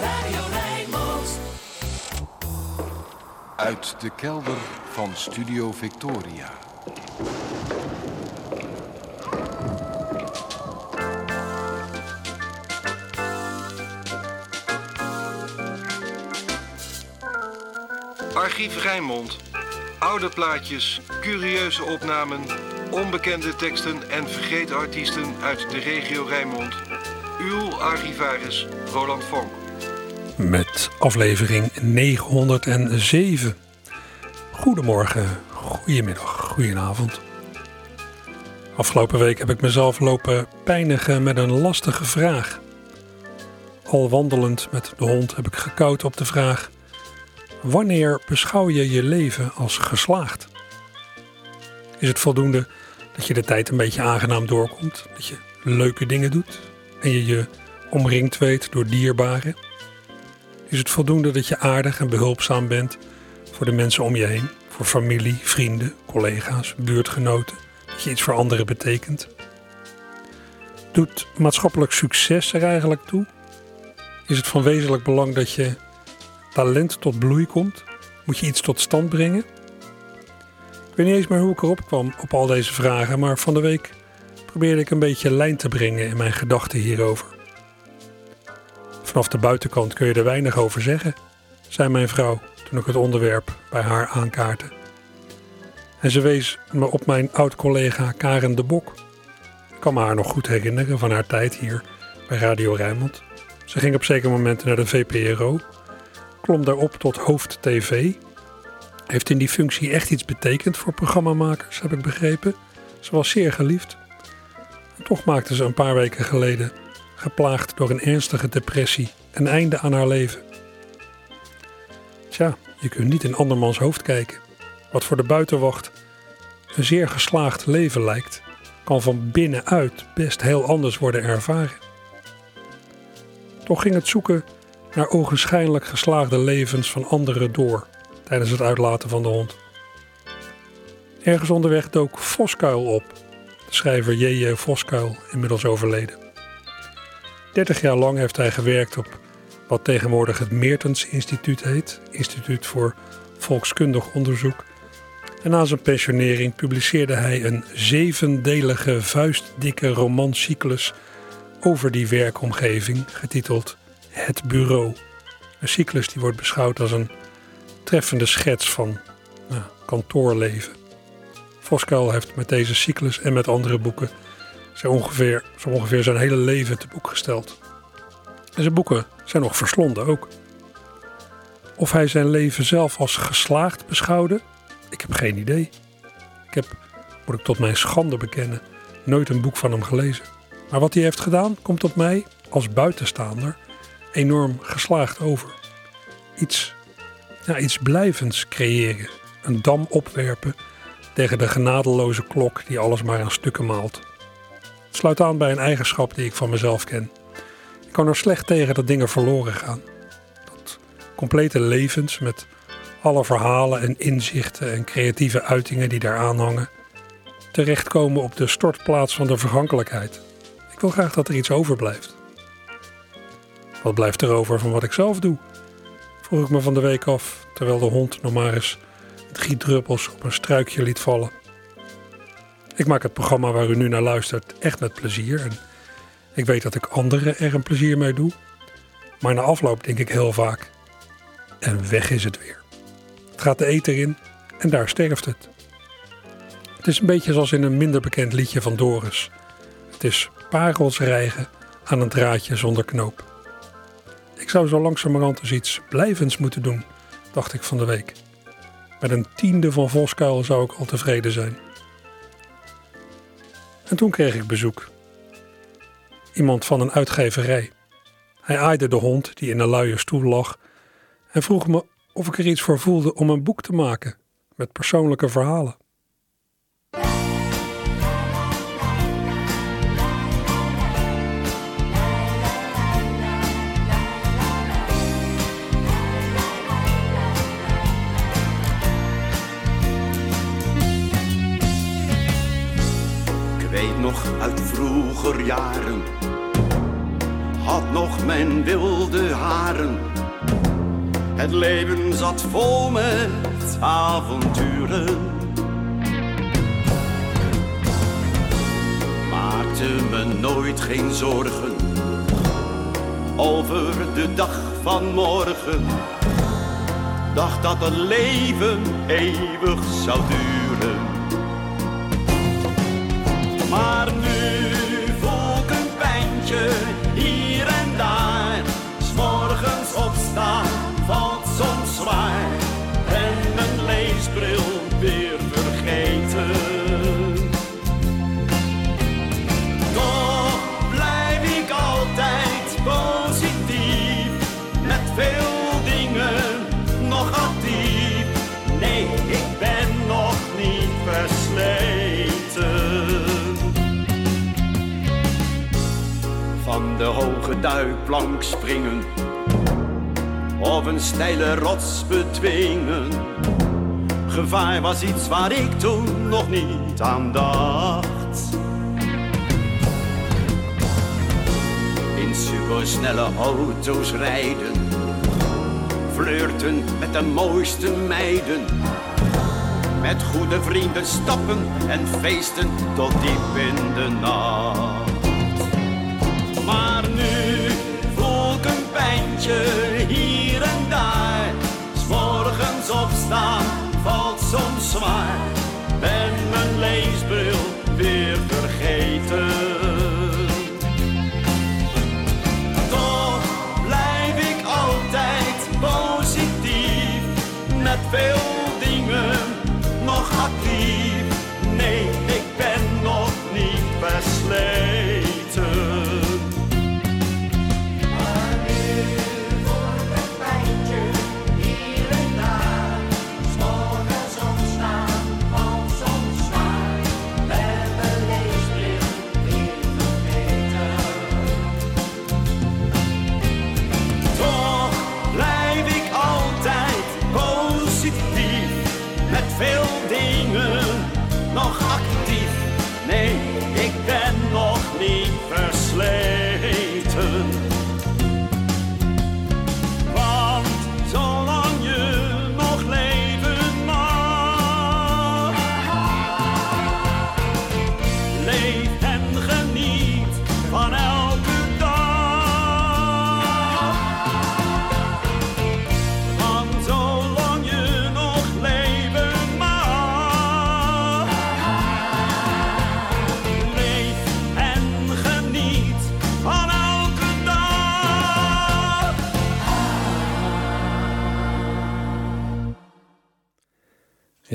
Radio Rijnmond. Uit de kelder van Studio Victoria. Archief Rijnmond. Oude plaatjes, curieuze opnamen, onbekende teksten en vergeten artiesten uit de regio Rijnmond. Uw archivaris Roland Vonk. met aflevering 907. Goedemorgen, goedemiddag, goedenavond. Afgelopen week heb ik mezelf lopen pijnigen met een lastige vraag. Al wandelend met de hond heb ik gekoud op de vraag: wanneer beschouw je je leven als geslaagd? Is het voldoende dat je de tijd een beetje aangenaam doorkomt, dat je leuke dingen doet en je je omringd weet door dierbaren? Is het voldoende dat je aardig en behulpzaam bent voor de mensen om je heen, voor familie, vrienden, collega's, buurtgenoten, dat je iets voor anderen betekent? Doet maatschappelijk succes er eigenlijk toe? Is het van wezenlijk belang dat je talent tot bloei komt? Moet je iets tot stand brengen? Ik weet niet eens meer hoe ik erop kwam op al deze vragen, maar van de week probeerde ik een beetje lijn te brengen in mijn gedachten hierover. Vanaf de buitenkant kun je er weinig over zeggen, zei mijn vrouw toen ik het onderwerp bij haar aankaartte. En ze wees me op mijn oud-collega Karen de Bok. Ik kan me haar nog goed herinneren van haar tijd hier bij Radio Rijnmond. Ze ging op zekere momenten naar de VPRO, klom daarop tot hoofd TV. Heeft in die functie echt iets betekend voor programmamakers, heb ik begrepen. Ze was zeer geliefd. Toch maakte ze een paar weken geleden geplaagd door een ernstige depressie, een einde aan haar leven. Tja, je kunt niet in andermans hoofd kijken. Wat voor de buitenwacht een zeer geslaagd leven lijkt, kan van binnenuit best heel anders worden ervaren. Toch ging het zoeken naar ogenschijnlijk geslaagde levens van anderen door tijdens het uitlaten van de hond. Ergens onderweg dook Voskuil op, schrijver J.J. Voskuil, inmiddels overleden. 30 jaar lang heeft hij gewerkt op wat tegenwoordig het Meertens Instituut heet, Instituut voor Volkskundig Onderzoek. En na zijn pensionering publiceerde hij een zevendelige vuistdikke romancyclus over die werkomgeving, getiteld Het Bureau. Een cyclus die wordt beschouwd als een treffende schets van nou, kantoorleven. Voskuil heeft met deze cyclus en met andere boeken zo ongeveer, zo ongeveer zijn hele leven te boek gesteld. En zijn boeken zijn nog verslonden ook. Of hij zijn leven zelf als geslaagd beschouwde, ik heb geen idee. Ik heb, moet ik tot mijn schande bekennen, nooit een boek van hem gelezen. Maar wat hij heeft gedaan, komt op mij, als buitenstaander, enorm geslaagd over. Iets, ja, iets blijvends creëren. Een dam opwerpen tegen de genadeloze klok die alles maar aan stukken maalt. Het sluit aan bij een eigenschap die ik van mezelf ken. Ik kan er slecht tegen dat dingen verloren gaan. Dat complete levens met alle verhalen en inzichten en creatieve uitingen die daaraan hangen, terechtkomen op de stortplaats van de vergankelijkheid. Ik wil graag dat er iets overblijft. Wat blijft er over van wat ik zelf doe? Vroeg ik me van de week af, terwijl de hond nog maar eens drie op een struikje liet vallen. Ik maak het programma waar u nu naar luistert echt met plezier. En ik weet dat ik anderen er een plezier mee doe. Maar na afloop denk ik heel vaak: en weg is het weer. Het gaat de eter in en daar sterft het. Het is een beetje zoals in een minder bekend liedje van Doris. Het is parels rijgen aan een draadje zonder knoop. Ik zou zo langzamerhand eens iets blijvends moeten doen, dacht ik van de week. Met een tiende van Voskuil zou ik al tevreden zijn. En toen kreeg ik bezoek. Iemand van een uitgeverij. Hij aaide de hond die in een luie stoel lag en vroeg me of ik er iets voor voelde om een boek te maken met persoonlijke verhalen. Jaren had had nog mijn wilde haren. Het leven zat vol met avonturen. Maakte me nooit geen zorgen over de dag van morgen. Dacht dat het leven eeuwig zou duren. Maar nu Opstaan valt soms zwaar. En mijn leesbril weer vergeten. Toch blijf ik altijd positief. Met veel dingen nog actief. Nee, ik ben nog niet versleten. Van de hoge duikplank springen. Of een steile rots betwingen. Gevaar was iets waar ik toen nog niet aan dacht. In supersnelle auto's rijden. Flirten met de mooiste meiden. Met goede vrienden stappen en feesten tot diep in de nacht. Maar nu voel ik een pijntje zwaar. Ben mijn leesbril weer vergeten. Toch blijf ik altijd positief. Met veel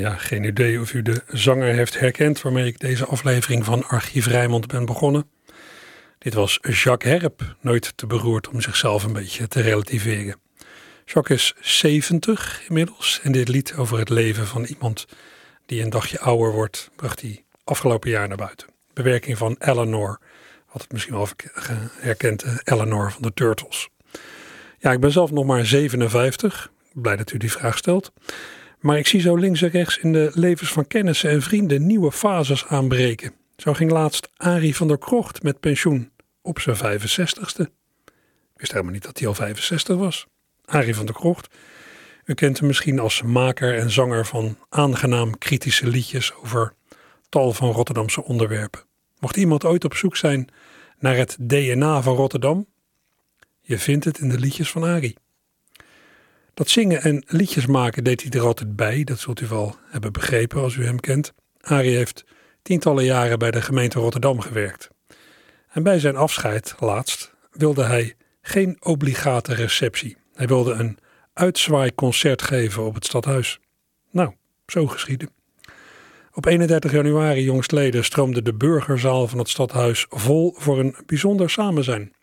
Ja, geen idee of u de zanger heeft herkend waarmee ik deze aflevering van Archief Rijnmond ben begonnen. Dit was Jacques Herp, nooit te beroerd om zichzelf een beetje te relativeren. Jacques is 70 inmiddels en dit lied over het leven van iemand die een dagje ouder wordt, bracht hij afgelopen jaar naar buiten. Bewerking van Eleanor, had het misschien wel herkend, eh, Eleanor van de Turtles. Ja, ik ben zelf nog maar 57, blij dat u die vraag stelt. Maar ik zie zo links en rechts in de levens van kennissen en vrienden nieuwe fases aanbreken. Zo ging laatst Arie van der Krocht met pensioen op zijn 65ste. Ik wist helemaal niet dat hij al 65 was. Arie van der Krocht. U kent hem misschien als maker en zanger van aangenaam kritische liedjes over tal van Rotterdamse onderwerpen. Mocht iemand ooit op zoek zijn naar het DNA van Rotterdam, je vindt het in de liedjes van Arie. Dat zingen en liedjes maken deed hij er altijd bij. Dat zult u wel hebben begrepen als u hem kent. Arie heeft tientallen jaren bij de gemeente Rotterdam gewerkt. En bij zijn afscheid laatst wilde hij geen obligate receptie. Hij wilde een uitzwaaiconcert geven op het stadhuis. Nou, zo geschiedde. Op 31 januari jongstleden stroomde de burgerzaal van het stadhuis vol voor een bijzonder samenzijn.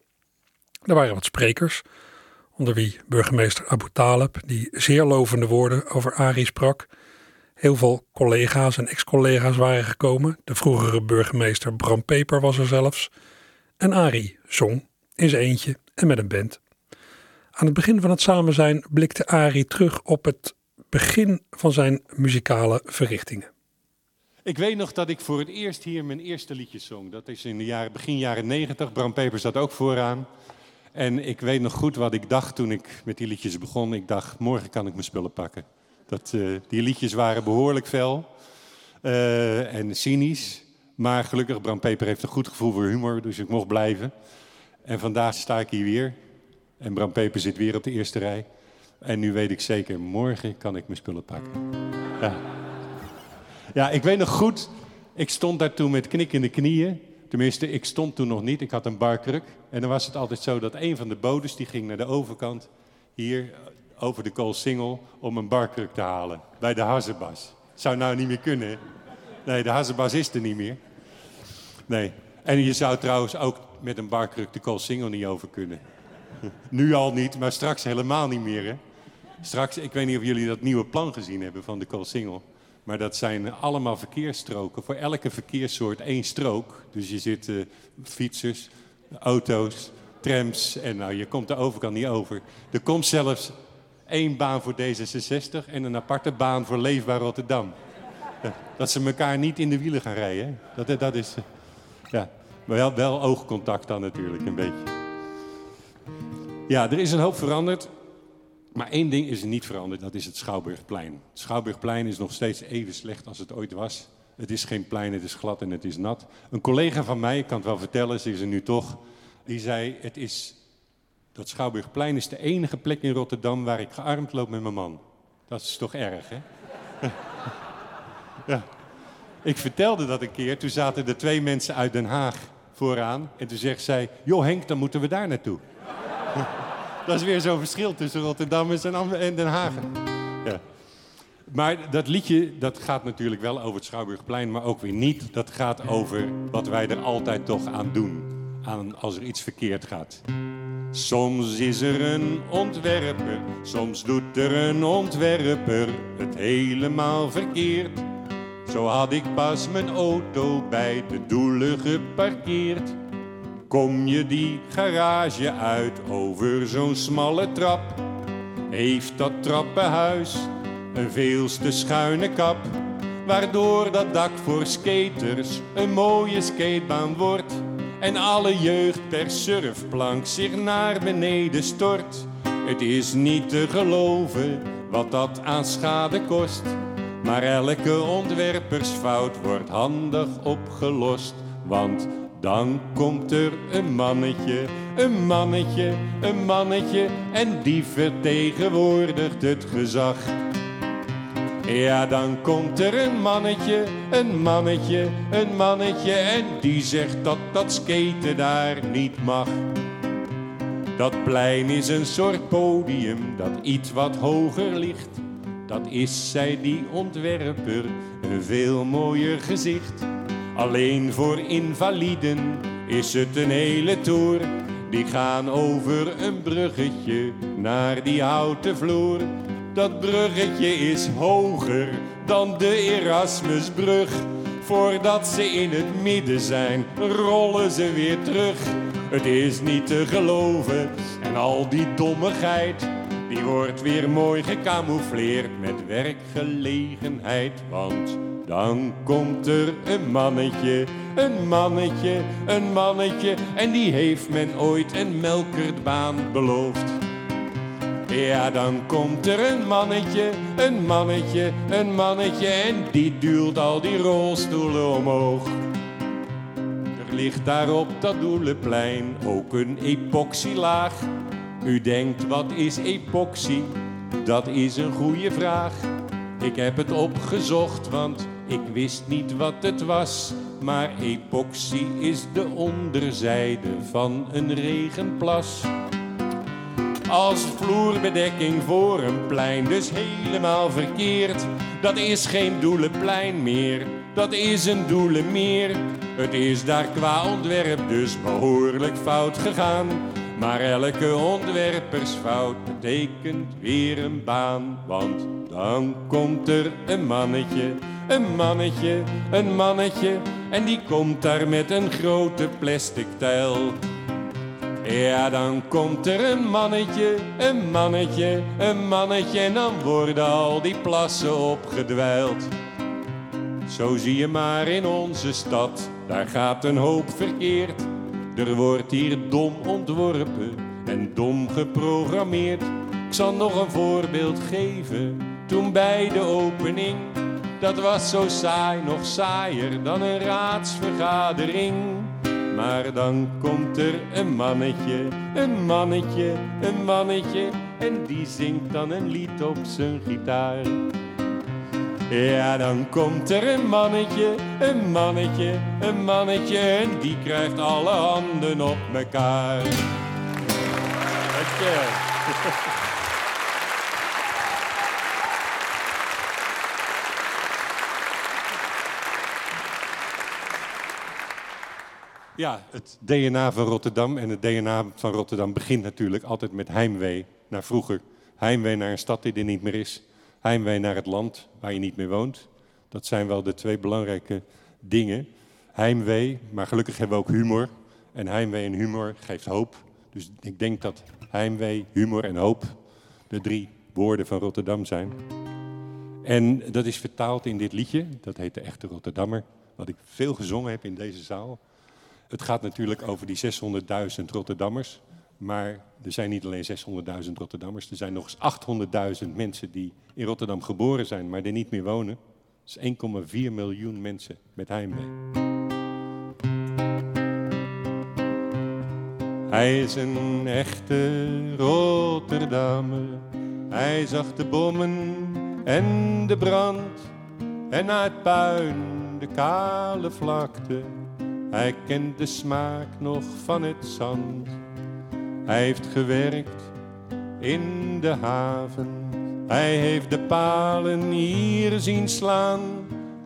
Er waren wat sprekers, onder wie burgemeester Abu Taleb, die zeer lovende woorden over Arie sprak. Heel veel collega's en ex-collega's waren gekomen. De vroegere burgemeester Bram Peper was er zelfs. En Arie zong in zijn eentje en met een band. Aan het begin van het samen zijn blikte Arie terug op het begin van zijn muzikale verrichtingen. Ik weet nog dat ik voor het eerst hier mijn eerste liedje zong. Dat is in de jaren, begin jaren 90. Bram Peper zat ook vooraan. En ik weet nog goed wat ik dacht toen ik met die liedjes begon. Ik dacht, morgen kan ik mijn spullen pakken. Dat, eh, die liedjes waren behoorlijk fel eh, en cynisch. Maar gelukkig, Bram Peper heeft een goed gevoel voor humor, dus ik mocht blijven. En vandaag sta ik hier weer. En Bram Peper zit weer op de eerste rij. En nu weet ik zeker, morgen kan ik mijn spullen pakken. Ja, ja ik weet nog goed, ik stond daar toen met knikkende knieën. Tenminste, ik stond toen nog niet, ik had een barkruk. En dan was het altijd zo dat een van de bodes, die ging naar de overkant, hier over de koolsingel, om een barkruk te halen. Bij de Hazebas. Zou nou niet meer kunnen. Nee, de Hazebas is er niet meer. Nee. En je zou trouwens ook met een barkruk de koolsingel niet over kunnen. Nu al niet, maar straks helemaal niet meer. Hè? Straks, ik weet niet of jullie dat nieuwe plan gezien hebben van de koolsingel. Maar dat zijn allemaal verkeersstroken. Voor elke verkeerssoort één strook. Dus je zit uh, fietsers, auto's, trams en nou, je komt de overkant niet over. Er komt zelfs één baan voor D66 en een aparte baan voor Leefbaar Rotterdam. Dat ze elkaar niet in de wielen gaan rijden. Dat, dat is, uh, ja. Maar wel oogcontact dan natuurlijk, een beetje. Ja, er is een hoop veranderd. Maar één ding is niet veranderd, dat is het Schouwburgplein. Het Schouwburgplein is nog steeds even slecht als het ooit was. Het is geen plein, het is glad en het is nat. Een collega van mij, ik kan het wel vertellen, ze is er nu toch, die zei: het is, dat Schouwburgplein is de enige plek in Rotterdam waar ik gearmd loop met mijn man. Dat is toch erg, hè? ja. Ik vertelde dat een keer, toen zaten er twee mensen uit Den Haag vooraan. En toen zegt zij: Joh Henk, dan moeten we daar naartoe. Dat is weer zo'n verschil tussen Rotterdam en Den Haag. Ja. Maar dat liedje dat gaat natuurlijk wel over het Schouwburgplein, maar ook weer niet. Dat gaat over wat wij er altijd toch aan doen, aan als er iets verkeerd gaat. Soms is er een ontwerper, soms doet er een ontwerper het helemaal verkeerd. Zo had ik pas mijn auto bij de doelen geparkeerd. Kom je die garage uit over zo'n smalle trap, heeft dat trappenhuis een veelste schuine kap, waardoor dat dak voor skaters een mooie skatebaan wordt. En alle jeugd per surfplank zich naar beneden stort. Het is niet te geloven wat dat aan schade kost, maar elke ontwerpersfout wordt handig opgelost, want dan komt er een mannetje, een mannetje, een mannetje en die vertegenwoordigt het gezag. Ja, dan komt er een mannetje, een mannetje, een mannetje en die zegt dat dat skaten daar niet mag. Dat plein is een soort podium dat iets wat hoger ligt. Dat is, zei die ontwerper, een veel mooier gezicht. Alleen voor invaliden is het een hele tour. Die gaan over een bruggetje naar die houten vloer. Dat bruggetje is hoger dan de Erasmusbrug. Voordat ze in het midden zijn, rollen ze weer terug. Het is niet te geloven en al die dommigheid. Die wordt weer mooi gecamoufleerd met werkgelegenheid. Want dan komt er een mannetje, een mannetje, een mannetje. En die heeft men ooit een melkertbaan beloofd. Ja, dan komt er een mannetje, een mannetje, een mannetje. En die duwt al die rolstoelen omhoog. Er ligt daar op dat doelenplein ook een epoxylaag. U denkt, wat is epoxy? Dat is een goede vraag. Ik heb het opgezocht, want ik wist niet wat het was, maar epoxy is de onderzijde van een regenplas. Als vloerbedekking voor een plein, dus helemaal verkeerd. Dat is geen doelenplein meer, dat is een doelenmeer. Het is daar qua ontwerp dus behoorlijk fout gegaan. Maar elke ontwerpersfout betekent weer een baan, want dan komt er een mannetje een mannetje, een mannetje, en die komt daar met een grote plastic tijl. Ja, dan komt er een mannetje, een mannetje, een mannetje, en dan worden al die plassen opgedwijld. Zo zie je maar in onze stad, daar gaat een hoop verkeerd. Er wordt hier dom ontworpen en dom geprogrammeerd. Ik zal nog een voorbeeld geven. Toen bij de opening, dat was zo saai, nog saaier dan een raadsvergadering. Maar dan komt er een mannetje, een mannetje, een mannetje. En die zingt dan een lied op zijn gitaar. Ja, dan komt er een mannetje, een mannetje, een mannetje. En die krijgt alle handen op mekaar. Dankjewel. Ja, het DNA van Rotterdam en het DNA van Rotterdam begint natuurlijk altijd met heimwee naar vroeger. Heimwee naar een stad die er niet meer is. Heimwee naar het land waar je niet meer woont. Dat zijn wel de twee belangrijke dingen. Heimwee, maar gelukkig hebben we ook humor. En heimwee en humor geeft hoop. Dus ik denk dat heimwee, humor en hoop de drie woorden van Rotterdam zijn. En dat is vertaald in dit liedje, dat heet De Echte Rotterdammer, wat ik veel gezongen heb in deze zaal. Het gaat natuurlijk over die 600.000 Rotterdammers. Maar er zijn niet alleen 600.000 Rotterdammers, er zijn nog eens 800.000 mensen die in Rotterdam geboren zijn, maar er niet meer wonen. Dat is 1,4 miljoen mensen met heimwee. Hij is een echte Rotterdammer. Hij zag de bommen en de brand en na het puin de kale vlakte. Hij kent de smaak nog van het zand. Hij heeft gewerkt in de haven. Hij heeft de palen hier zien slaan.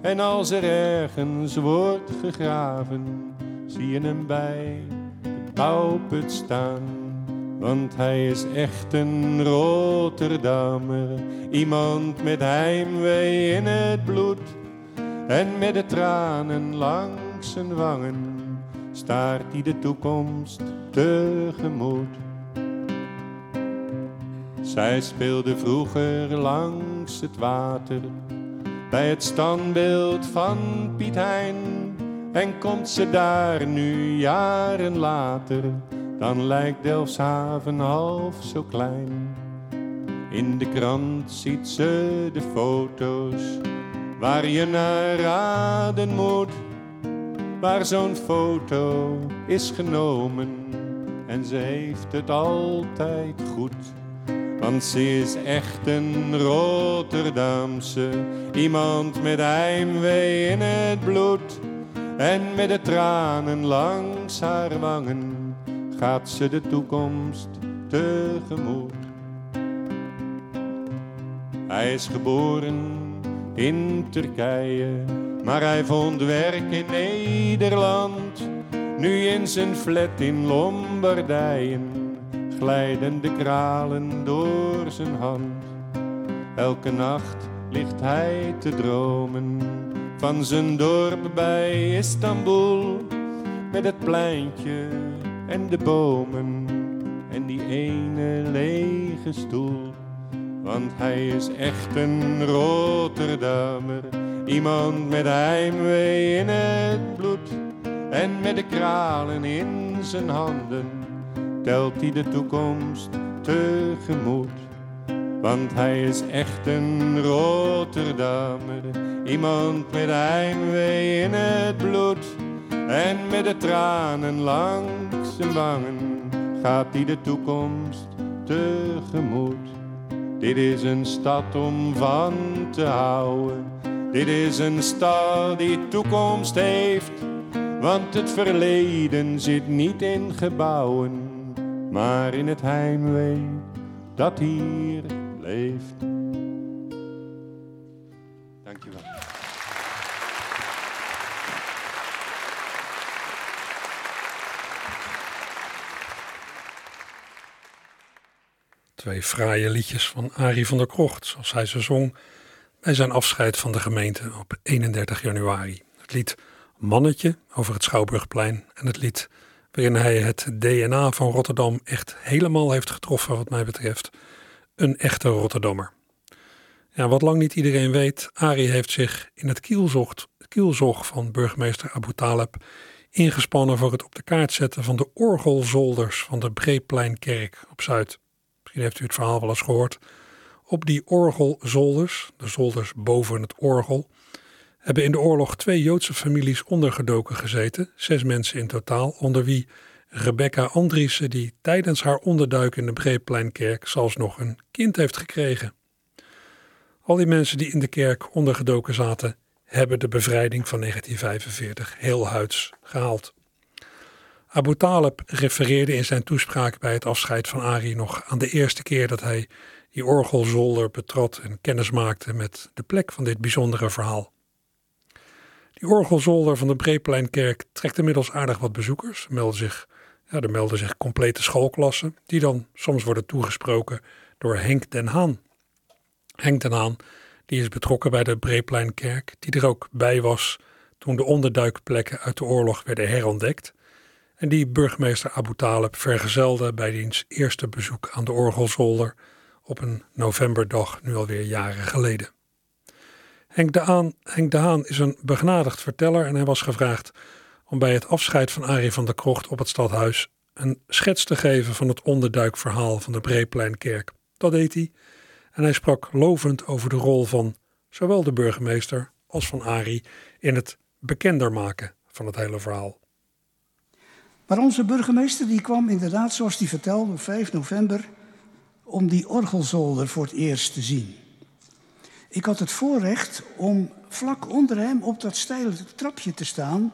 En als er ergens wordt gegraven, zie je hem bij de bouwput staan. Want hij is echt een Rotterdammer. Iemand met heimwee in het bloed. En met de tranen zijn wangen staart hij de toekomst tegemoet. Zij speelde vroeger langs het water bij het standbeeld van Piet Hein. En komt ze daar nu jaren later, dan lijkt Delfshaven half zo klein. In de krant ziet ze de foto's waar je naar raden moet waar zo'n foto is genomen. En ze heeft het altijd goed. Want ze is echt een Rotterdamse, iemand met heimwee in het bloed. En met de tranen langs haar wangen gaat ze de toekomst tegemoet. Hij is geboren in Turkije maar hij vond werk in Nederland. Nu in zijn flat in Lombardijen glijden de kralen door zijn hand. Elke nacht ligt hij te dromen van zijn dorp bij Istanbul. Met het pleintje en de bomen en die ene lege stoel. Want hij is echt een Rotterdammer Iemand met heimwee in het bloed en met de kralen in zijn handen telt hij de toekomst tegemoet. Want hij is echt een Rotterdammer, iemand met heimwee in het bloed en met de tranen langs zijn wangen gaat hij de toekomst tegemoet. Dit is een stad om van te houden dit is een stad die toekomst heeft, want het verleden zit niet in gebouwen, maar in het heimwee dat hier leeft. Dankjewel. Twee fraaie liedjes van Arie van der Krocht, zoals hij ze zong bij zijn afscheid van de gemeente op 31 januari. Het lied Mannetje over het Schouwburgplein en het lied waarin hij het DNA van Rotterdam echt helemaal heeft getroffen wat mij betreft. Een echte Rotterdammer. Ja, wat lang niet iedereen weet, Arie heeft zich in het kielzocht, kielzog van burgemeester Abu Taleb ingespannen voor het op de kaart zetten van de orgelzolders van de Breepleinkerk op Zuid. Misschien heeft u het verhaal wel eens gehoord. Op die orgelzolders, de zolders boven het orgel, hebben in de oorlog twee Joodse families ondergedoken gezeten, zes mensen in totaal, onder wie Rebecca Andriessen, die tijdens haar onderduik in de Breepleinkerk zelfs nog een kind heeft gekregen. Al die mensen die in de kerk ondergedoken zaten, hebben de bevrijding van 1945 heel huids gehaald. Abu Talib refereerde in zijn toespraak bij het afscheid van Ari nog aan de eerste keer dat hij die orgelzolder betrad en kennis maakte met de plek van dit bijzondere verhaal. Die orgelzolder van de Breepleinkerk trekt inmiddels aardig wat bezoekers. Er melden zich, ja, er melden zich complete schoolklassen, die dan soms worden toegesproken door Henk den Haan. Henk den Haan die is betrokken bij de Breepleinkerk, die er ook bij was toen de onderduikplekken uit de oorlog werden herontdekt. En die burgemeester Abu Talib vergezelde bij diens eerste bezoek aan de orgelzolder op een novemberdag, nu alweer jaren geleden. Henk de, Haan, Henk de Haan is een begnadigd verteller en hij was gevraagd om bij het afscheid van Arie van der Krocht op het stadhuis een schets te geven van het onderduikverhaal van de Breepleinkerk. Dat deed hij en hij sprak lovend over de rol van zowel de burgemeester als van Arie in het bekender maken van het hele verhaal. Maar onze burgemeester die kwam inderdaad, zoals hij vertelde, op 5 november om die orgelzolder voor het eerst te zien. Ik had het voorrecht om vlak onder hem op dat steile trapje te staan.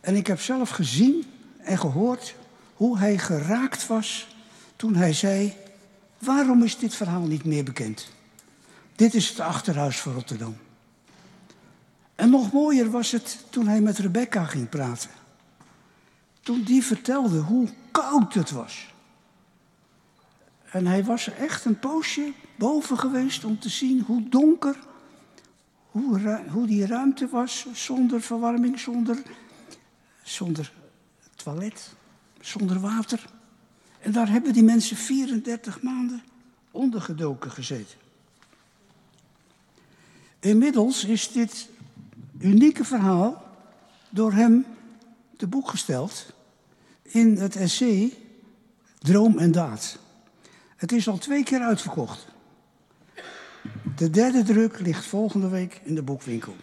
En ik heb zelf gezien en gehoord hoe hij geraakt was toen hij zei: Waarom is dit verhaal niet meer bekend? Dit is het achterhuis van Rotterdam. En nog mooier was het toen hij met Rebecca ging praten. Toen die vertelde hoe koud het was. En hij was er echt een poosje boven geweest om te zien hoe donker, hoe, hoe die ruimte was, zonder verwarming, zonder, zonder toilet, zonder water. En daar hebben die mensen 34 maanden ondergedoken gezeten. Inmiddels is dit unieke verhaal door hem te boek gesteld in het essay Droom en Daad. Het is al twee keer uitverkocht. De derde druk ligt volgende week in de boekwinkel.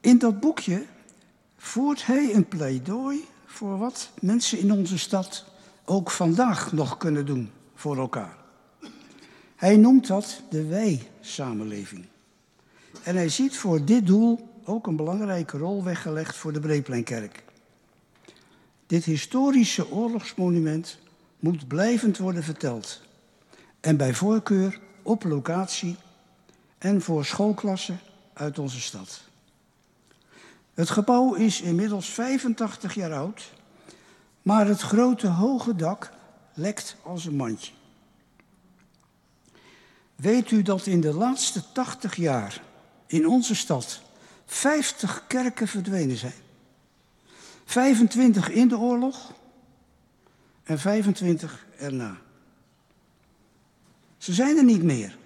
In dat boekje voert hij een pleidooi voor wat mensen in onze stad ook vandaag nog kunnen doen voor elkaar. Hij noemt dat de wij-samenleving. En hij ziet voor dit doel ook een belangrijke rol weggelegd voor de Breepleinkerk. Dit historische oorlogsmonument moet blijvend worden verteld. En bij voorkeur op locatie en voor schoolklassen uit onze stad. Het gebouw is inmiddels 85 jaar oud, maar het grote hoge dak lekt als een mandje. Weet u dat in de laatste 80 jaar in onze stad 50 kerken verdwenen zijn? 25 in de oorlog en 25 erna. Ze zijn er niet meer.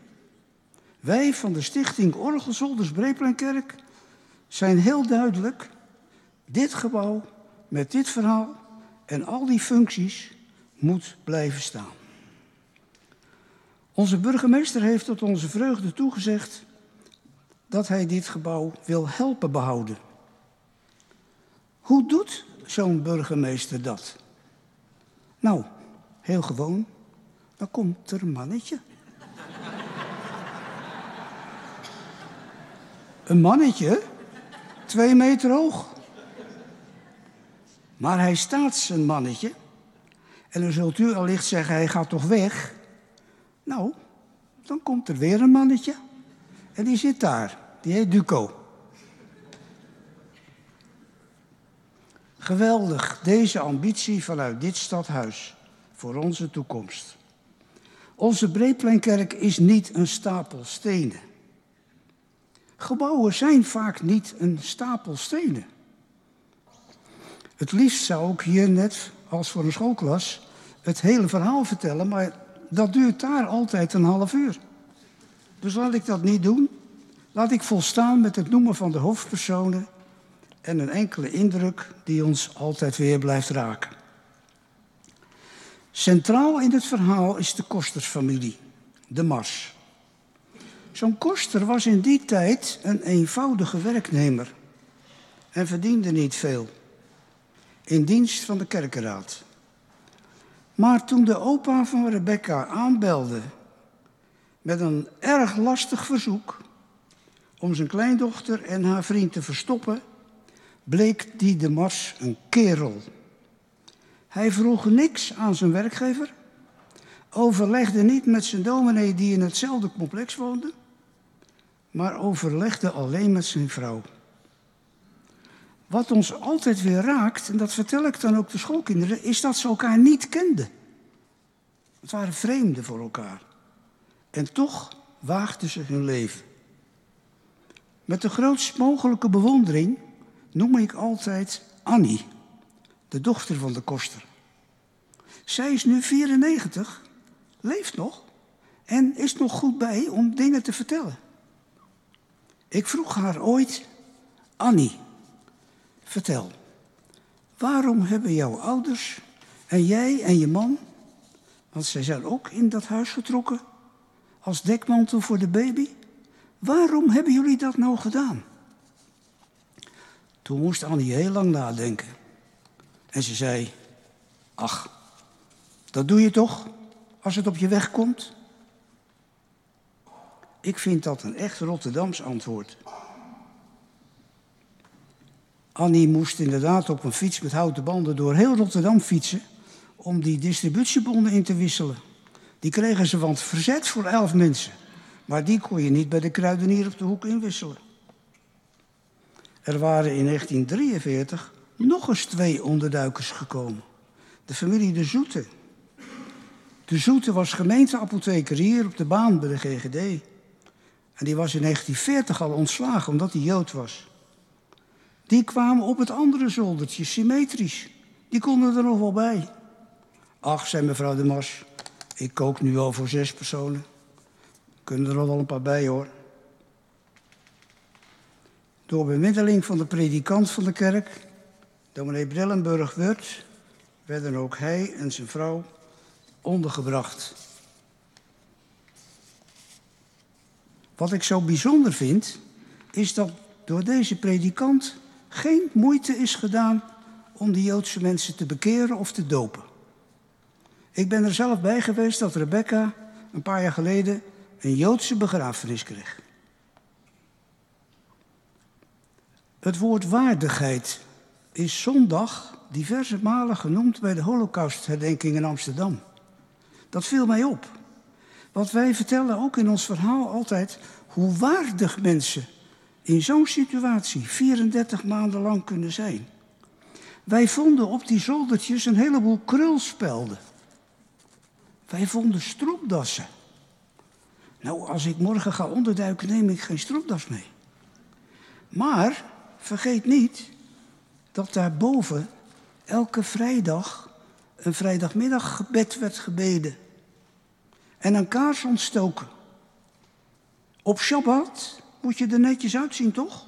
Wij van de stichting Orgelzolders Breepleinkerk zijn heel duidelijk dit gebouw met dit verhaal en al die functies moet blijven staan. Onze burgemeester heeft tot onze vreugde toegezegd dat hij dit gebouw wil helpen behouden. Hoe doet zo'n burgemeester dat? Nou, heel gewoon. Dan komt er een mannetje. een mannetje Twee meter hoog. Maar hij staat zijn mannetje. En dan zult u allicht zeggen, hij gaat toch weg? Nou, dan komt er weer een mannetje. En die zit daar. Die heet Duco. Geweldig, deze ambitie vanuit dit stadhuis voor onze toekomst. Onze Breepleinkerk is niet een stapel stenen. Gebouwen zijn vaak niet een stapel stenen. Het liefst zou ik hier net als voor een schoolklas het hele verhaal vertellen, maar dat duurt daar altijd een half uur. Dus laat ik dat niet doen. laat ik volstaan met het noemen van de hoofdpersonen en een enkele indruk die ons altijd weer blijft raken. Centraal in het verhaal is de kostersfamilie, de Mars. Zo'n koster was in die tijd een eenvoudige werknemer en verdiende niet veel. In dienst van de kerkenraad. Maar toen de opa van Rebecca aanbelde met een erg lastig verzoek om zijn kleindochter en haar vriend te verstoppen, bleek die de Mars een kerel. Hij vroeg niks aan zijn werkgever, overlegde niet met zijn dominee die in hetzelfde complex woonde, maar overlegde alleen met zijn vrouw. Wat ons altijd weer raakt, en dat vertel ik dan ook de schoolkinderen, is dat ze elkaar niet kenden. Het waren vreemden voor elkaar. En toch waagden ze hun leven. Met de grootst mogelijke bewondering noem ik altijd Annie, de dochter van de koster. Zij is nu 94, leeft nog en is nog goed bij om dingen te vertellen. Ik vroeg haar ooit, Annie, vertel, waarom hebben jouw ouders en jij en je man, want zij zijn ook in dat huis getrokken, als dekmantel voor de baby, waarom hebben jullie dat nou gedaan? Toen moest Annie heel lang nadenken. En ze zei, ach, dat doe je toch als het op je weg komt? Ik vind dat een echt Rotterdams antwoord. Annie moest inderdaad op een fiets met houten banden door heel Rotterdam fietsen om die distributiebonden in te wisselen. Die kregen ze van het verzet voor elf mensen. Maar die kon je niet bij de kruidenier op de hoek inwisselen. Er waren in 1943 nog eens twee onderduikers gekomen. De familie De Zoete. De Zoete was gemeenteapotheker hier op de baan bij de GGD. En die was in 1940 al ontslagen omdat hij Jood was. Die kwamen op het andere zoldertje, symmetrisch. Die konden er nog wel bij. Ach, zei mevrouw de Mars, ik kook nu al voor zes personen. Kunnen er nog wel een paar bij hoor. Door bemiddeling van de predikant van de kerk, dominee Brillenburg Wurt, werden ook hij en zijn vrouw ondergebracht. Wat ik zo bijzonder vind, is dat door deze predikant geen moeite is gedaan om de Joodse mensen te bekeren of te dopen. Ik ben er zelf bij geweest dat Rebecca een paar jaar geleden een Joodse begrafenis kreeg. Het woord waardigheid is zondag diverse malen genoemd bij de Holocaustherdenking in Amsterdam. Dat viel mij op. Want wij vertellen ook in ons verhaal altijd hoe waardig mensen in zo'n situatie 34 maanden lang kunnen zijn. Wij vonden op die zoldertjes een heleboel krulspelden. Wij vonden stropdassen. Nou, als ik morgen ga onderduiken, neem ik geen stropdas mee. Maar vergeet niet dat daarboven elke vrijdag een vrijdagmiddaggebed werd gebeden. En een kaars ontstoken. Op Shabbat moet je er netjes uitzien, toch?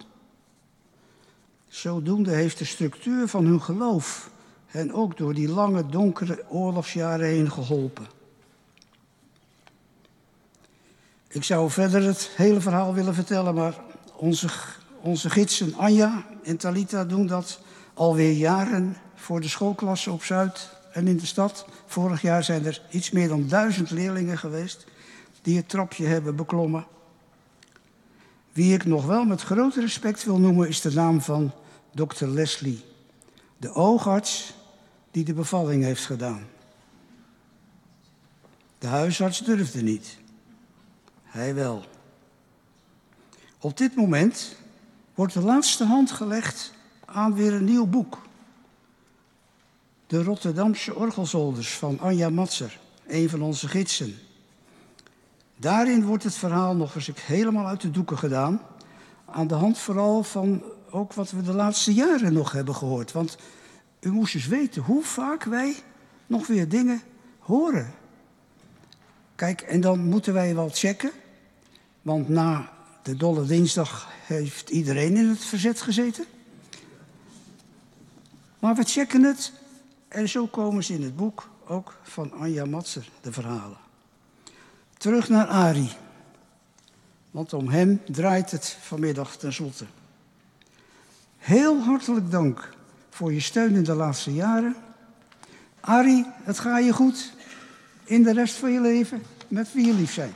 Zodoende heeft de structuur van hun geloof hen ook door die lange donkere oorlogsjaren heen geholpen. Ik zou verder het hele verhaal willen vertellen, maar onze, onze gidsen Anja en Talita doen dat alweer jaren voor de schoolklassen op Zuid en in de stad. Vorig jaar zijn er iets meer dan duizend leerlingen geweest die het trapje hebben beklommen. Wie ik nog wel met groot respect wil noemen is de naam van dokter Leslie, de oogarts die de bevalling heeft gedaan. De huisarts durfde niet. Hij wel. Op dit moment wordt de laatste hand gelegd aan weer een nieuw boek. De Rotterdamse orgelzolders van Anja Matser, een van onze gidsen. Daarin wordt het verhaal nog eens helemaal uit de doeken gedaan. Aan de hand vooral van ook wat we de laatste jaren nog hebben gehoord. Want u moest eens weten hoe vaak wij nog weer dingen horen. Kijk, en dan moeten wij wel checken. Want na de Dolle Dinsdag heeft iedereen in het verzet gezeten. Maar we checken het en zo komen ze in het boek ook van Anja Matser, de verhalen. Terug naar Ari. Want om hem draait het vanmiddag tenslotte. Heel hartelijk dank voor je steun in de laatste jaren. Ari, het gaat je goed in de rest van je leven met wie je lief zijn.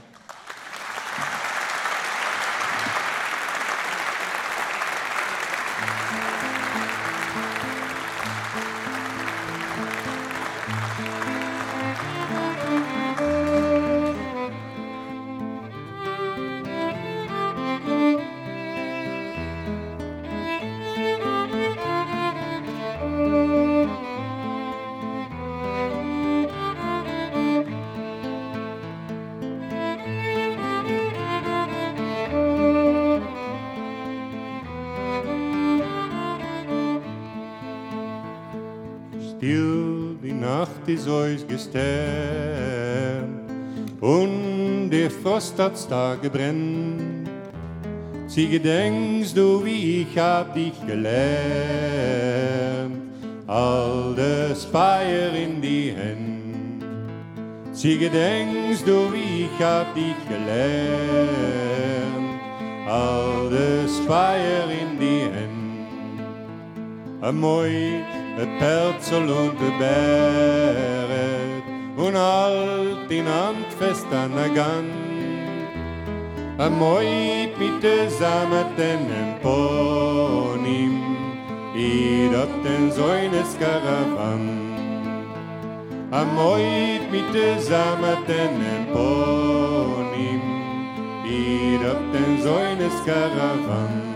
Gestern und der Frost hat's da gebrennt. Sie gedenkst du, wie ich hab dich gelernt, all das Feier in die Hände. Sie gedenkst du, wie ich hab dich gelernt, all das Feier in die Hände. Een mooi, het pelzel und de beret und halt in hand fest an der Gan. Een mooi, mit zusammen den Emponim, id op den Säunes Karawan. Een mooi, mit zusammen den Emponim, id op den Säunes Karawan.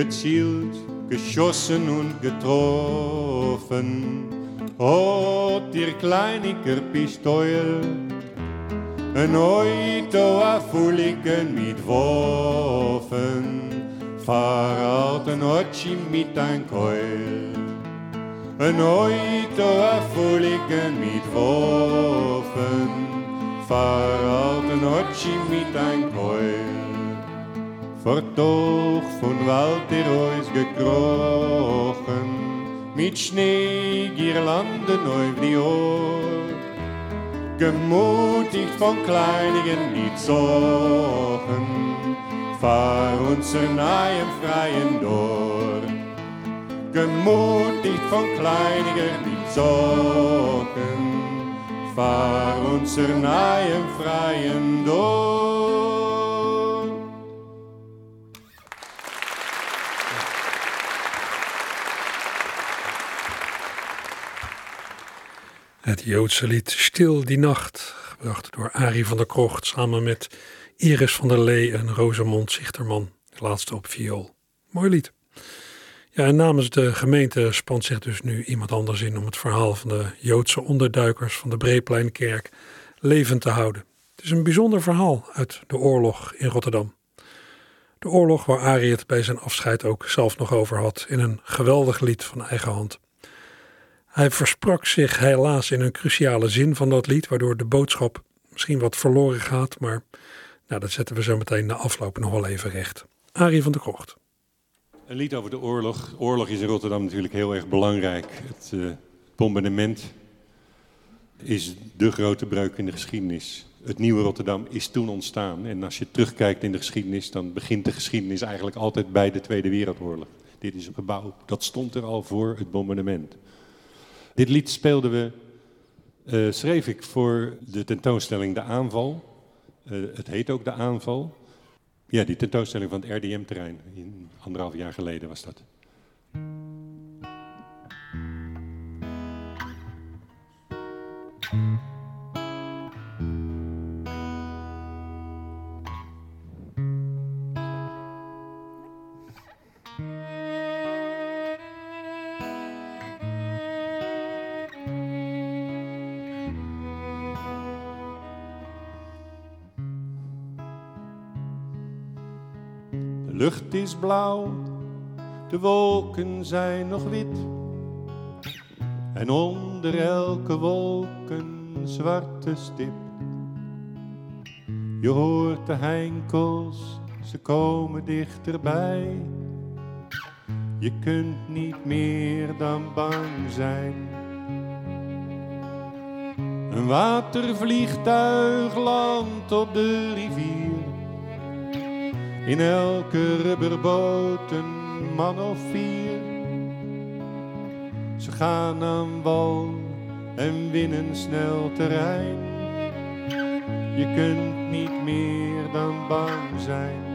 Gezielt, geschossen und getroffen. Hat ihr kleiniger Pistol ein Auto affuligen mit Waffen, verraten Otschi mit ein Keul. Ein Auto affuligen mit Waffen, verraten Otschi mit ein Keul. Vertoog von Wald Reus gekrochen, mit Schneegirlanden auf die Ohr. Gemutigt von kleinigen Liedsochen, fahr unser neuen freien Dor. Gemutigt von kleinigen Liedsochen, fahr unser neuen freien Dor. Het Joodse lied Stil die Nacht, gebracht door Arie van der Krocht samen met Iris van der Lee en Rosamond Zichterman, de laatste op viool. Mooi lied. Ja, en namens de gemeente spant zich dus nu iemand anders in om het verhaal van de Joodse onderduikers van de Breepleinkerk levend te houden. Het is een bijzonder verhaal uit de oorlog in Rotterdam. De oorlog waar Arie het bij zijn afscheid ook zelf nog over had in een geweldig lied van eigen hand. Hij versprak zich helaas in een cruciale zin van dat lied, waardoor de boodschap misschien wat verloren gaat, maar nou, dat zetten we zo meteen na afloop nog wel even recht. Arie van der Krocht. Een lied over de oorlog. Oorlog is in Rotterdam natuurlijk heel erg belangrijk. Het uh, bombardement is de grote breuk in de geschiedenis. Het nieuwe Rotterdam is toen ontstaan. En als je terugkijkt in de geschiedenis, dan begint de geschiedenis eigenlijk altijd bij de Tweede Wereldoorlog. Dit is een gebouw, dat stond er al voor het bombardement. Dit lied speelden we, uh, schreef ik voor de tentoonstelling De Aanval. Uh, het heet ook De Aanval. Ja, die tentoonstelling van het RDM-terrein. Anderhalf jaar geleden was dat. Lucht is blauw, de wolken zijn nog wit. En onder elke wolk een zwarte stip. Je hoort de heinkels, ze komen dichterbij. Je kunt niet meer dan bang zijn. Een watervliegtuig landt op de rivier. In elke rubberboot een man of vier. Ze gaan aan wal en winnen snel terrein. Je kunt niet meer dan bang zijn.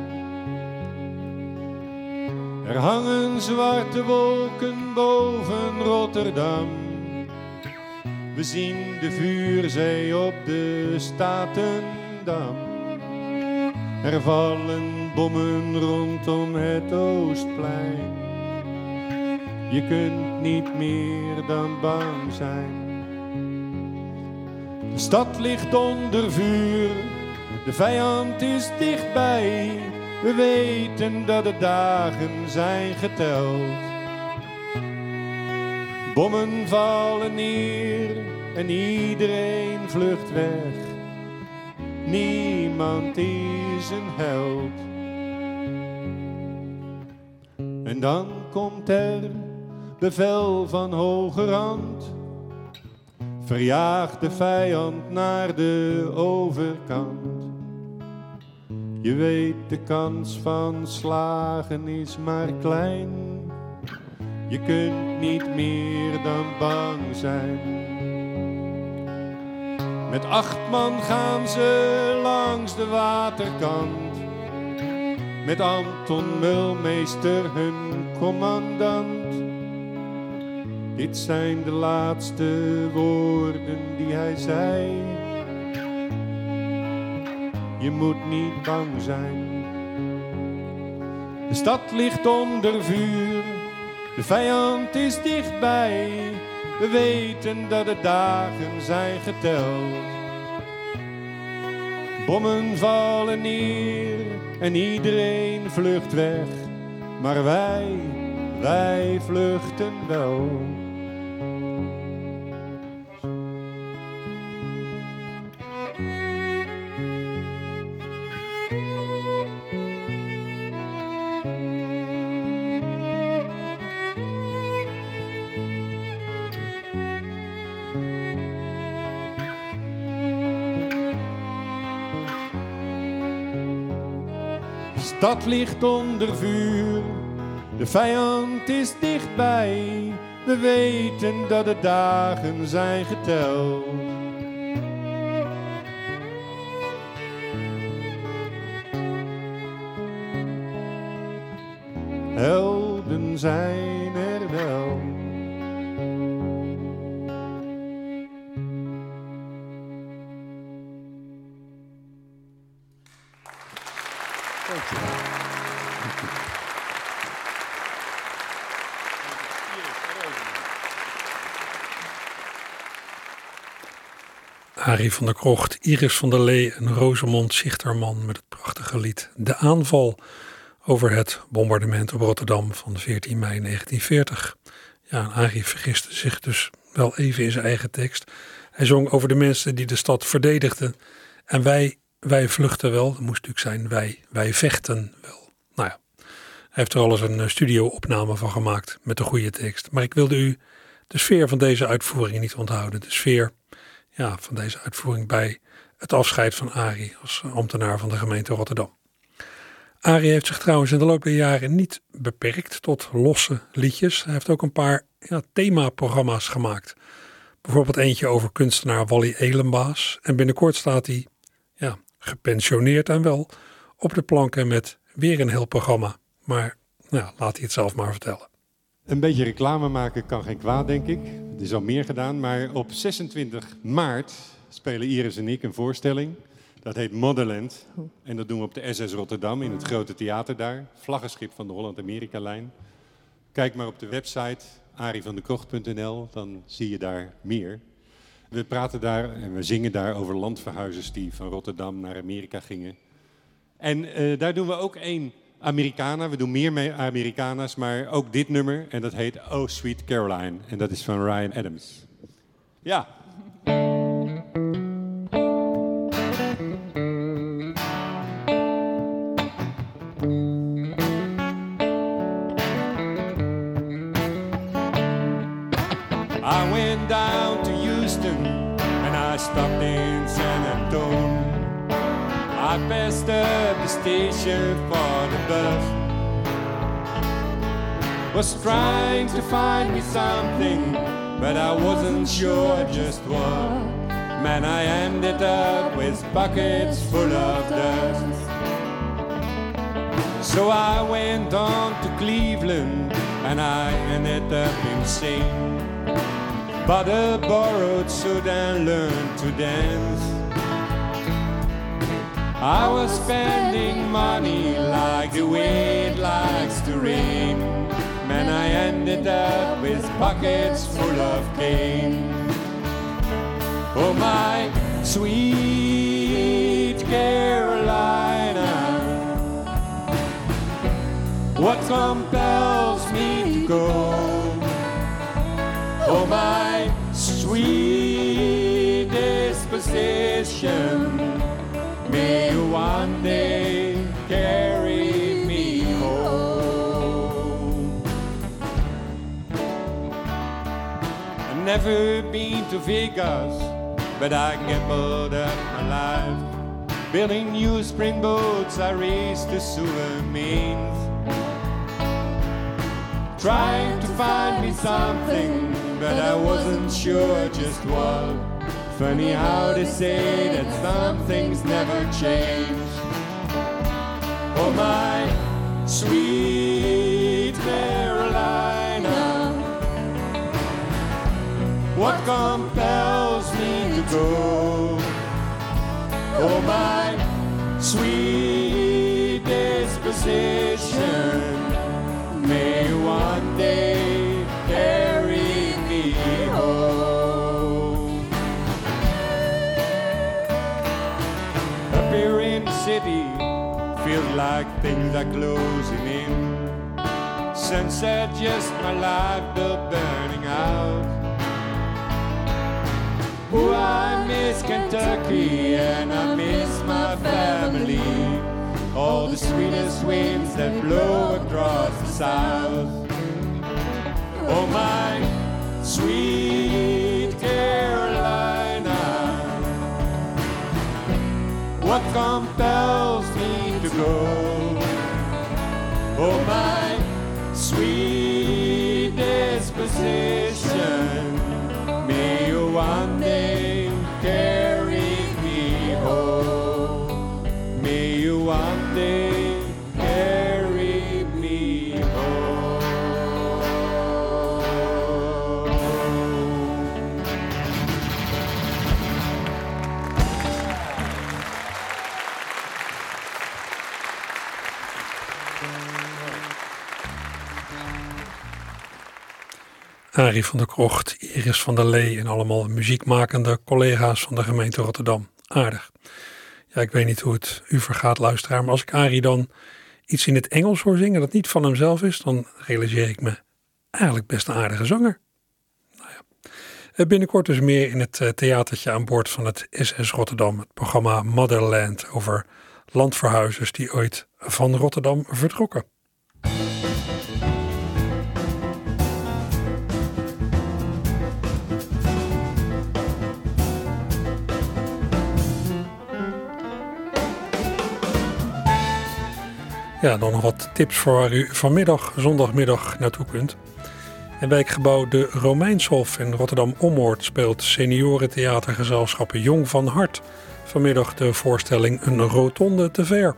Er hangen zwarte wolken boven Rotterdam. We zien de vuurzee op de Statendam. Er vallen bommen rondom het Oostplein. Je kunt niet meer dan bang zijn. De stad ligt onder vuur, de vijand is dichtbij. We weten dat de dagen zijn geteld. Bommen vallen neer en iedereen vlucht weg. Niemand is een held. En dan komt er bevel van hoge rand. Verjaag de vijand naar de overkant. Je weet de kans van slagen is maar klein. Je kunt niet meer dan bang zijn. Met acht man gaan ze langs de waterkant. Met Anton Mulmeester hun commandant. Dit zijn de laatste woorden die hij zei. Je moet niet bang zijn. De stad ligt onder vuur, de vijand is dichtbij. We weten dat de dagen zijn geteld. Bommen vallen neer en iedereen vlucht weg. Maar wij, wij vluchten wel. Stad ligt onder vuur, de vijand is dichtbij. We weten dat de dagen zijn geteld. Arie van der Krocht, Iris van der Lee en Rosemond Zichterman met het prachtige lied De Aanval over het bombardement op Rotterdam van 14 mei 1940. Ja, en Arie vergiste zich dus wel even in zijn eigen tekst. Hij zong over de mensen die de stad verdedigden. En wij, wij vluchten wel, dat moest natuurlijk zijn wij, wij vechten wel. Nou ja, hij heeft er alles een eh, studio-opname van gemaakt met de goede tekst. Maar ik wilde u de sfeer van deze uitvoering niet onthouden. De sfeer ja, van deze uitvoering bij het afscheid van Arie als ambtenaar van de gemeente Rotterdam. Arie heeft zich trouwens in de loop der jaren niet beperkt tot losse liedjes. Hij heeft ook een paar ja, themaprogramma's gemaakt. Bijvoorbeeld eentje over kunstenaar Wally Elenbaas. En binnenkort staat hij, ja, gepensioneerd en wel, op de planken met weer een heel programma. Maar nou, laat hij het zelf maar vertellen. Een beetje reclame maken kan geen kwaad, denk ik. Het is al meer gedaan, maar op 26 maart spelen Iris en ik een voorstelling. Dat heet Motherland. En dat doen we op de SS Rotterdam in het grote theater daar. Vlaggenschip van de Holland-Amerika-lijn. Kijk maar op de website arievandekrocht.nl, dan zie je daar meer. We praten daar en we zingen daar over landverhuizers die van Rotterdam naar Amerika gingen. En eh, daar doen we ook één Americana. We doen meer mee Americana's, maar ook dit nummer. En dat heet Oh Sweet Caroline. En dat is van Ryan Adams. Ja. I went down to Houston and I stopped in San Antonio. I passed up the station for. Was trying to find me something, but I wasn't sure just what. Man, I ended up with buckets full of dust. So I went on to Cleveland and I ended up insane. But I borrowed suit and learned to dance. I was spending money like the wind likes to rain. Man, I ended up with pockets full of cane. Oh, my sweet Carolina, what compels me to go? Oh, my sweet disposition, never been to Vegas, but I gambled up my life. Building new spring boats, I raced the sewer mains trying to find me something, but I wasn't sure just what. Funny how they say that some things never change. Oh, my sweet Carolina, what compels me to go? Oh, my sweet disposition. May one day carry me home. Up here in the city, feels like things are closing in. Sunset, just my life bill burning out. Oh, I miss Kentucky and I miss my family all the sweetest winds that blow across the south. Oh, my sweet Carolina, what compels me to go? Oh, my sweet disposition, Arie van der Krocht, Iris van der Lee en allemaal muziekmakende collega's van de gemeente Rotterdam. Aardig. Ja, ik weet niet hoe het u vergaat, luisteraar, maar als ik Arie dan iets in het Engels hoor zingen dat niet van hemzelf is, dan realiseer ik me eigenlijk best een aardige zanger. Nou. Eh, Binnenkort dus meer in het eh, theatertje aan boord van het SS Rotterdam, het programma Motherland over landverhuizers die ooit van Rotterdam vertrokken. Ja, dan nog wat tips voor waar u vanmiddag, zondagmiddag naartoe kunt. In wijkgebouw De Romeinshof in Rotterdam-Ommoord speelt seniorentheatergezelschap Jong van Hart vanmiddag de voorstelling Een Rotonde te ver.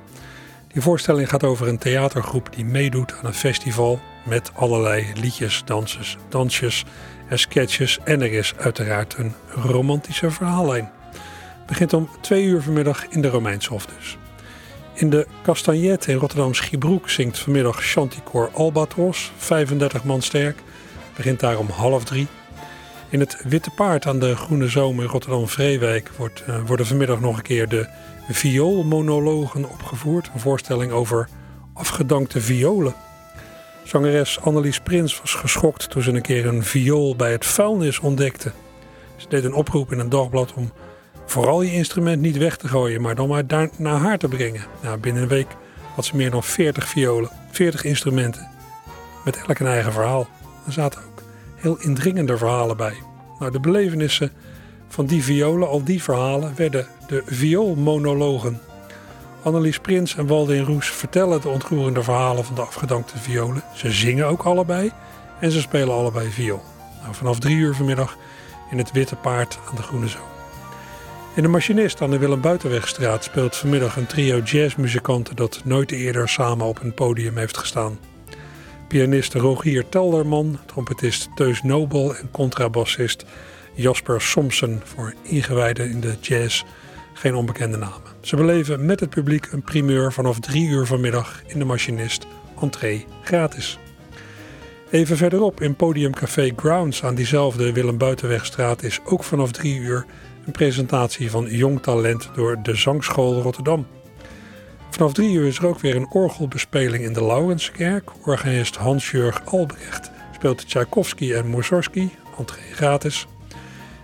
Die voorstelling gaat over een theatergroep die meedoet aan een festival met allerlei liedjes, danses, dansjes en sketches. En er is uiteraard een romantische verhaallijn. Begint om twee uur vanmiddag in de Romeinshof dus. In de Castagnet in Rotterdam Schiebroek zingt vanmiddag Chanticoor Albatros, 35 man sterk. Begint daar om half drie. In het Witte Paard aan de Groene Zoom in Rotterdam-Vreewijk wordt, eh, worden vanmiddag nog een keer de vioolmonologen opgevoerd. Een voorstelling over afgedankte violen. Zangeres Annelies Prins was geschokt toen ze een keer een viool bij het vuilnis ontdekte. Ze deed een oproep in een dagblad om vooral je instrument niet weg te gooien, maar dan maar daar naar haar te brengen. Nou, binnen een week had ze meer dan 40 violen, 40 instrumenten, met elk een eigen verhaal. Er zaten ook heel indringende verhalen bij. Nou, de belevenissen van die violen, al die verhalen, werden de vioolmonologen. Annelies Prins en Waldin Roes vertellen de ontroerende verhalen van de afgedankte violen. Ze zingen ook allebei en ze spelen allebei viool. Nou, vanaf drie uur vanmiddag in het Witte Paard aan de Groene Zoom. In de Machinist aan de Willem Buitenwegstraat speelt vanmiddag een trio jazzmuzikanten dat nooit eerder samen op een podium heeft gestaan. Pianist Rogier Telderman, trompetist Teus Nobel en contrabassist Jasper Somsen voor ingewijden in de jazz geen onbekende namen. Ze beleven met het publiek een primeur vanaf drie uur vanmiddag in de Machinist, entree gratis. Even verderop in Podiumcafé Grounds aan diezelfde Willem Buitenwegstraat is ook vanaf drie uur een presentatie van Jong Talent door de Zangschool Rotterdam. Vanaf drie uur is er ook weer een orgelbespeling in de Laurenskerk. Organist Hans-Jurg Albrecht speelt Tchaikovsky en Mussorgsky, entree gratis.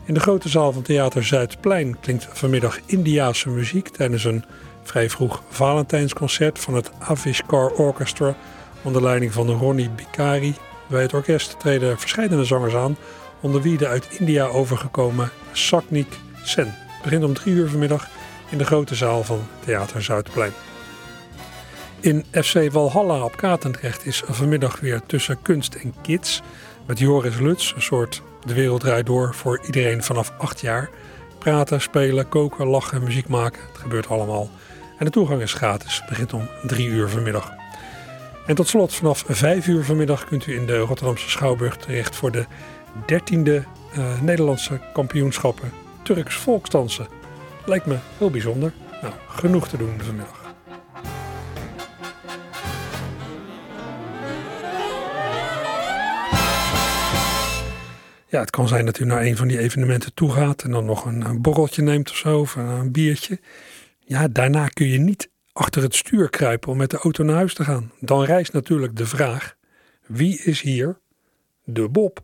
In de grote zaal van Theater Zuidplein klinkt vanmiddag Indiaanse muziek tijdens een vrij vroeg Valentijnsconcert van het Avishkar Orchestra onder leiding van Ronnie Bikari. Bij het orkest treden verschillende zangers aan, onder wie de uit India overgekomen Saknik Sen. Begint om drie uur vanmiddag in de grote zaal van Theater Zuidplein. In FC Walhalla op Katendrecht is vanmiddag weer tussen kunst en kids met Joris Luts, een soort de wereld draait door voor iedereen vanaf 8 jaar. Praten, spelen, koken, lachen, muziek maken. Het gebeurt allemaal. En de toegang is gratis. Begint om 3 uur vanmiddag. En tot slot, vanaf 5 uur vanmiddag kunt u in de Rotterdamse Schouwburg terecht voor de 13e uh, Nederlandse kampioenschappen Turks volksdansen. Lijkt me heel bijzonder. Nou, genoeg te doen vanmiddag. Ja, het kan zijn dat u naar een van die evenementen toe gaat en dan nog een, een borreltje neemt of zo, of een, biertje. Ja, daarna kun je niet achter het stuur kruipen om met de auto naar huis te gaan. Dan rijst natuurlijk de vraag: wie is hier de Bob?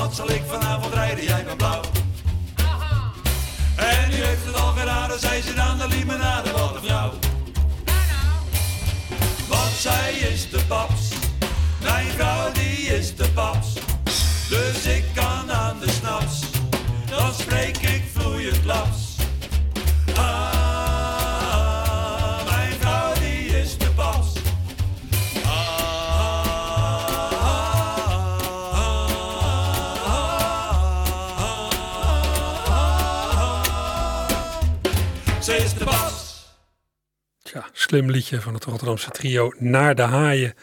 Schat, zal ik Van het Rotterdamse trio Naar de Haaien.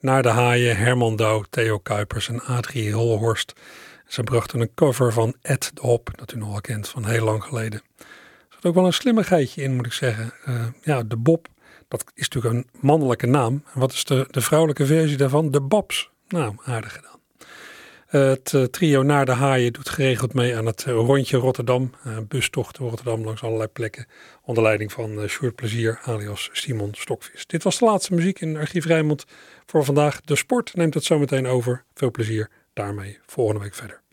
Naar de Haaien, Herman Douw, Theo Kuipers en Adrie Holhorst. Ze brachten een cover van Ed de Hop, dat u nog kent van heel lang geleden. Er zat ook wel een slimmigheidje in, moet ik zeggen. Uh, ja, de Bob, dat is natuurlijk een mannelijke naam. En wat is de, de vrouwelijke versie daarvan? De Babs. Nou, aardig gedaan. Het eh, trio Naar de Haaien doet geregeld mee aan het rondje Rotterdam. Uh, bustocht Rotterdam langs allerlei plekken. Onder leiding van uh, Sjoerd Plezier alias Simon Stokvis. Dit was de laatste muziek in Archief Rijnmond voor vandaag. De sport neemt het zometeen over. Veel plezier daarmee volgende week verder.